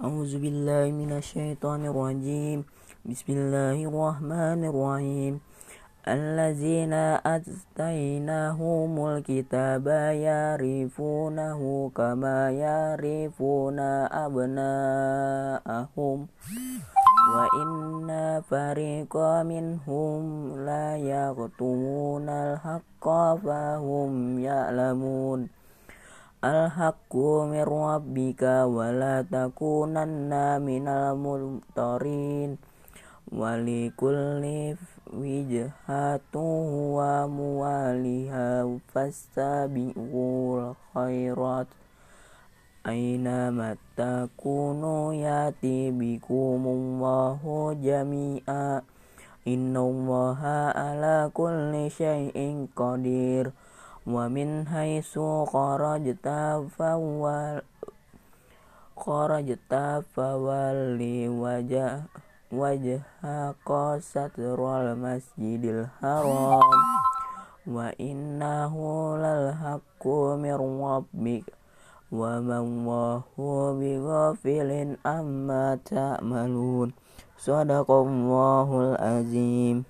أعوذ بالله من الشيطان الرجيم. بسم الله الرحمن الرحيم. الذين أتيناهم الكتاب يعرفونه كما يعرفون أبناءهم. وإن فريقا منهم لا يكتمون الحق فهم يعلمون. الحق من ربك ولا تكونن من الممترين ولكل وجهة هو مواليها فاستبقوا الخيرات. أينما تكونوا يأتي بكم الله جميعا؟ إن الله على كل شيء قدير. ومن حيث خرجت فول خرجت فولي وجه وجهك ستر المسجد الحرام وإنه للحق من ربك وما الله بغافل عما تعملون صدق الله العظيم